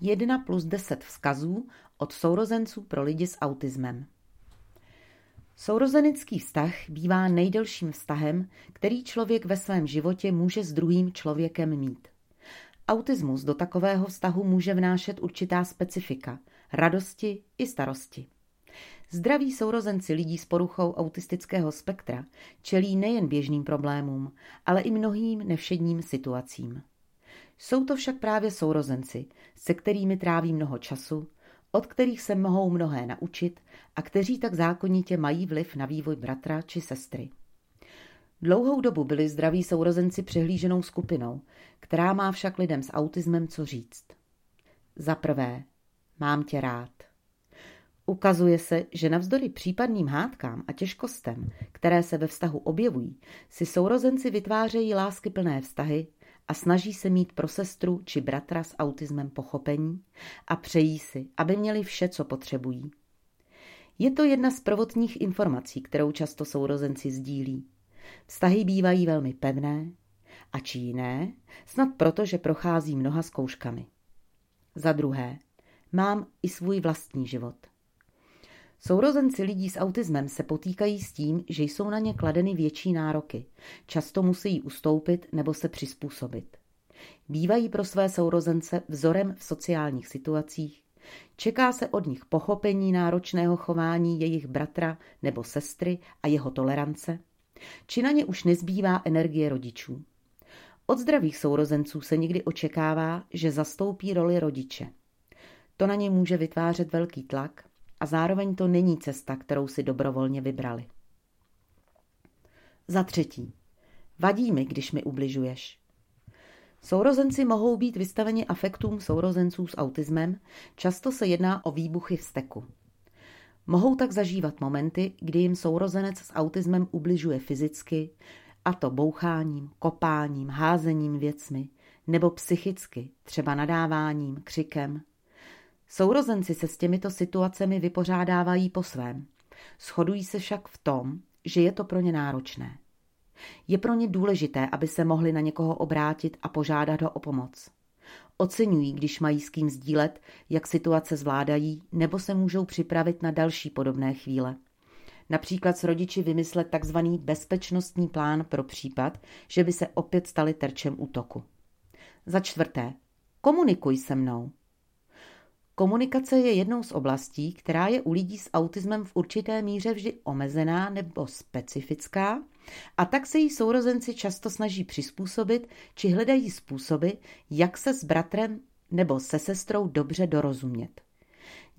1 plus 10 vzkazů od sourozenců pro lidi s autismem. Sourozenický vztah bývá nejdelším vztahem, který člověk ve svém životě může s druhým člověkem mít. Autismus do takového vztahu může vnášet určitá specifika, radosti i starosti. Zdraví sourozenci lidí s poruchou autistického spektra čelí nejen běžným problémům, ale i mnohým nevšedním situacím. Jsou to však právě sourozenci, se kterými tráví mnoho času, od kterých se mohou mnohé naučit a kteří tak zákonitě mají vliv na vývoj bratra či sestry. Dlouhou dobu byli zdraví sourozenci přehlíženou skupinou, která má však lidem s autismem co říct. Za prvé, mám tě rád. Ukazuje se, že navzdory případným hádkám a těžkostem, které se ve vztahu objevují, si sourozenci vytvářejí láskyplné vztahy a snaží se mít pro sestru či bratra s autismem pochopení a přejí si, aby měli vše, co potřebují. Je to jedna z prvotních informací, kterou často sourozenci sdílí. Vztahy bývají velmi pevné, a či jiné, snad proto, že prochází mnoha zkouškami. Za druhé, mám i svůj vlastní život. Sourozenci lidí s autismem se potýkají s tím, že jsou na ně kladeny větší nároky. Často musí ustoupit nebo se přizpůsobit. Bývají pro své sourozence vzorem v sociálních situacích. Čeká se od nich pochopení náročného chování jejich bratra nebo sestry a jeho tolerance. Či na ně už nezbývá energie rodičů. Od zdravých sourozenců se někdy očekává, že zastoupí roli rodiče. To na ně může vytvářet velký tlak a zároveň to není cesta, kterou si dobrovolně vybrali. Za třetí. Vadí mi, když mi ubližuješ. Sourozenci mohou být vystaveni afektům sourozenců s autismem, často se jedná o výbuchy vzteku. Mohou tak zažívat momenty, kdy jim sourozenec s autismem ubližuje fyzicky, a to boucháním, kopáním, házením věcmi, nebo psychicky, třeba nadáváním, křikem, Sourozenci se s těmito situacemi vypořádávají po svém. Shodují se však v tom, že je to pro ně náročné. Je pro ně důležité, aby se mohli na někoho obrátit a požádat ho o pomoc. Oceňují, když mají s kým sdílet, jak situace zvládají, nebo se můžou připravit na další podobné chvíle. Například s rodiči vymyslet tzv. bezpečnostní plán pro případ, že by se opět stali terčem útoku. Za čtvrté, komunikuj se mnou. Komunikace je jednou z oblastí, která je u lidí s autismem v určité míře vždy omezená nebo specifická a tak se jí sourozenci často snaží přizpůsobit či hledají způsoby, jak se s bratrem nebo se sestrou dobře dorozumět.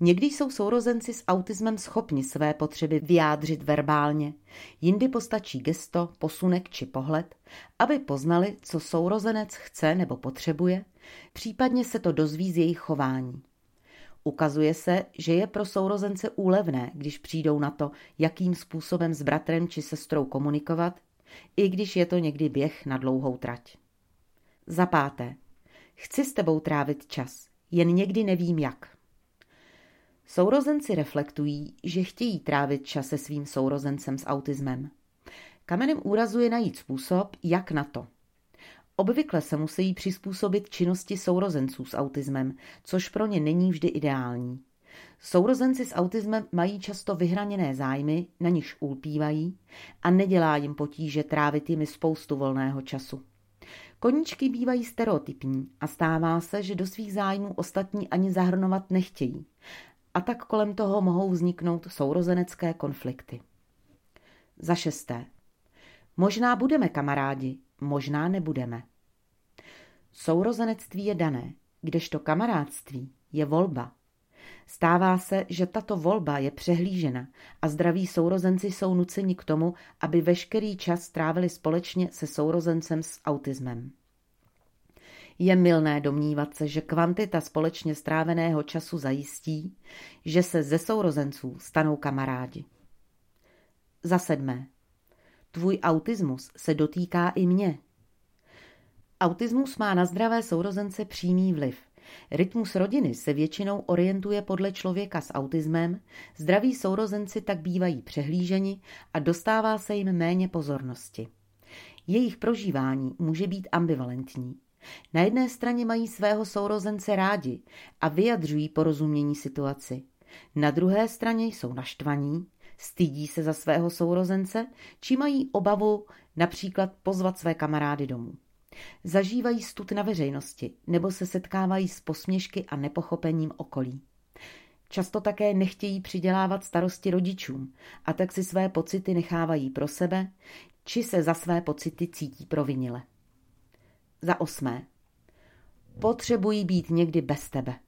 Někdy jsou sourozenci s autismem schopni své potřeby vyjádřit verbálně, jindy postačí gesto, posunek či pohled, aby poznali, co sourozenec chce nebo potřebuje, případně se to dozví z jejich chování. Ukazuje se, že je pro sourozence úlevné, když přijdou na to, jakým způsobem s bratrem či sestrou komunikovat, i když je to někdy běh na dlouhou trať. Za páté. Chci s tebou trávit čas, jen někdy nevím jak. Sourozenci reflektují, že chtějí trávit čas se svým sourozencem s autismem. Kamenem úrazu je najít způsob, jak na to – Obvykle se musí přizpůsobit činnosti sourozenců s autismem, což pro ně není vždy ideální. Sourozenci s autismem mají často vyhraněné zájmy, na nichž ulpívají a nedělá jim potíže trávit jimi spoustu volného času. Koníčky bývají stereotypní a stává se, že do svých zájmů ostatní ani zahrnovat nechtějí. A tak kolem toho mohou vzniknout sourozenecké konflikty. Za šesté. Možná budeme kamarádi, možná nebudeme. Sourozenectví je dané, kdežto kamarádství je volba. Stává se, že tato volba je přehlížena a zdraví sourozenci jsou nuceni k tomu, aby veškerý čas strávili společně se sourozencem s autismem. Je milné domnívat se, že kvantita společně stráveného času zajistí, že se ze sourozenců stanou kamarádi. Za sedmé. Tvůj autismus se dotýká i mě. Autismus má na zdravé sourozence přímý vliv. Rytmus rodiny se většinou orientuje podle člověka s autismem, zdraví sourozenci tak bývají přehlíženi a dostává se jim méně pozornosti. Jejich prožívání může být ambivalentní. Na jedné straně mají svého sourozence rádi a vyjadřují porozumění situaci. Na druhé straně jsou naštvaní, stydí se za svého sourozence, či mají obavu například pozvat své kamarády domů. Zažívají stud na veřejnosti nebo se setkávají s posměšky a nepochopením okolí. Často také nechtějí přidělávat starosti rodičům a tak si své pocity nechávají pro sebe, či se za své pocity cítí provinile. Za osmé. Potřebují být někdy bez tebe.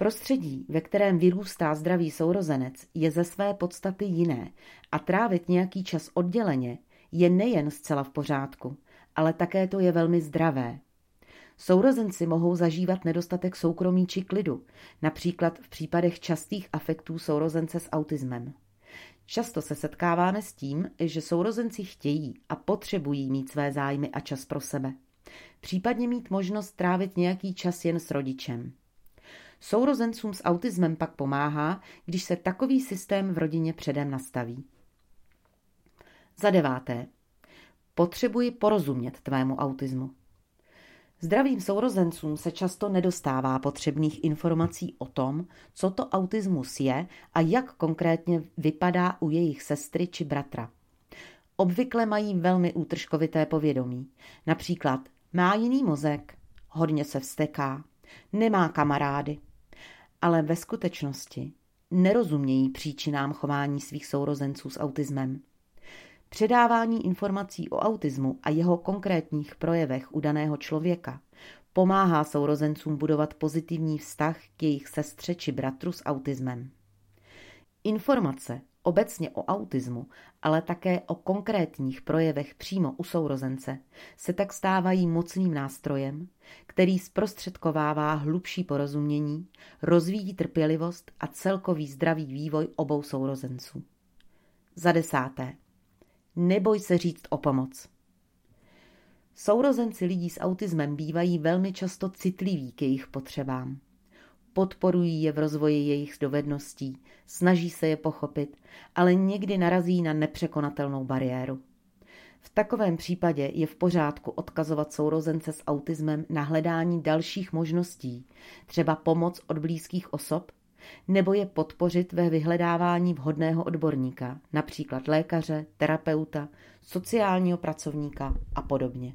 Prostředí, ve kterém vyrůstá zdravý sourozenec, je ze své podstaty jiné a trávit nějaký čas odděleně je nejen zcela v pořádku, ale také to je velmi zdravé. Sourozenci mohou zažívat nedostatek soukromí či klidu, například v případech častých afektů sourozence s autismem. Často se setkáváme s tím, že sourozenci chtějí a potřebují mít své zájmy a čas pro sebe. Případně mít možnost trávit nějaký čas jen s rodičem. Sourozencům s autismem pak pomáhá, když se takový systém v rodině předem nastaví. Za deváté. Potřebuji porozumět tvému autismu. Zdravým sourozencům se často nedostává potřebných informací o tom, co to autismus je a jak konkrétně vypadá u jejich sestry či bratra. Obvykle mají velmi útržkovité povědomí. Například má jiný mozek, hodně se vsteká, nemá kamarády. Ale ve skutečnosti nerozumějí příčinám chování svých sourozenců s autismem. Předávání informací o autismu a jeho konkrétních projevech u daného člověka pomáhá sourozencům budovat pozitivní vztah k jejich sestře či bratru s autismem. Informace obecně o autismu, ale také o konkrétních projevech přímo u sourozence, se tak stávají mocným nástrojem, který zprostředkovává hlubší porozumění, rozvíjí trpělivost a celkový zdravý vývoj obou sourozenců. Za desáté. Neboj se říct o pomoc. Sourozenci lidí s autismem bývají velmi často citliví k jejich potřebám. Podporují je v rozvoji jejich dovedností, snaží se je pochopit, ale někdy narazí na nepřekonatelnou bariéru. V takovém případě je v pořádku odkazovat sourozence s autismem na hledání dalších možností, třeba pomoc od blízkých osob nebo je podpořit ve vyhledávání vhodného odborníka, například lékaře, terapeuta, sociálního pracovníka a podobně.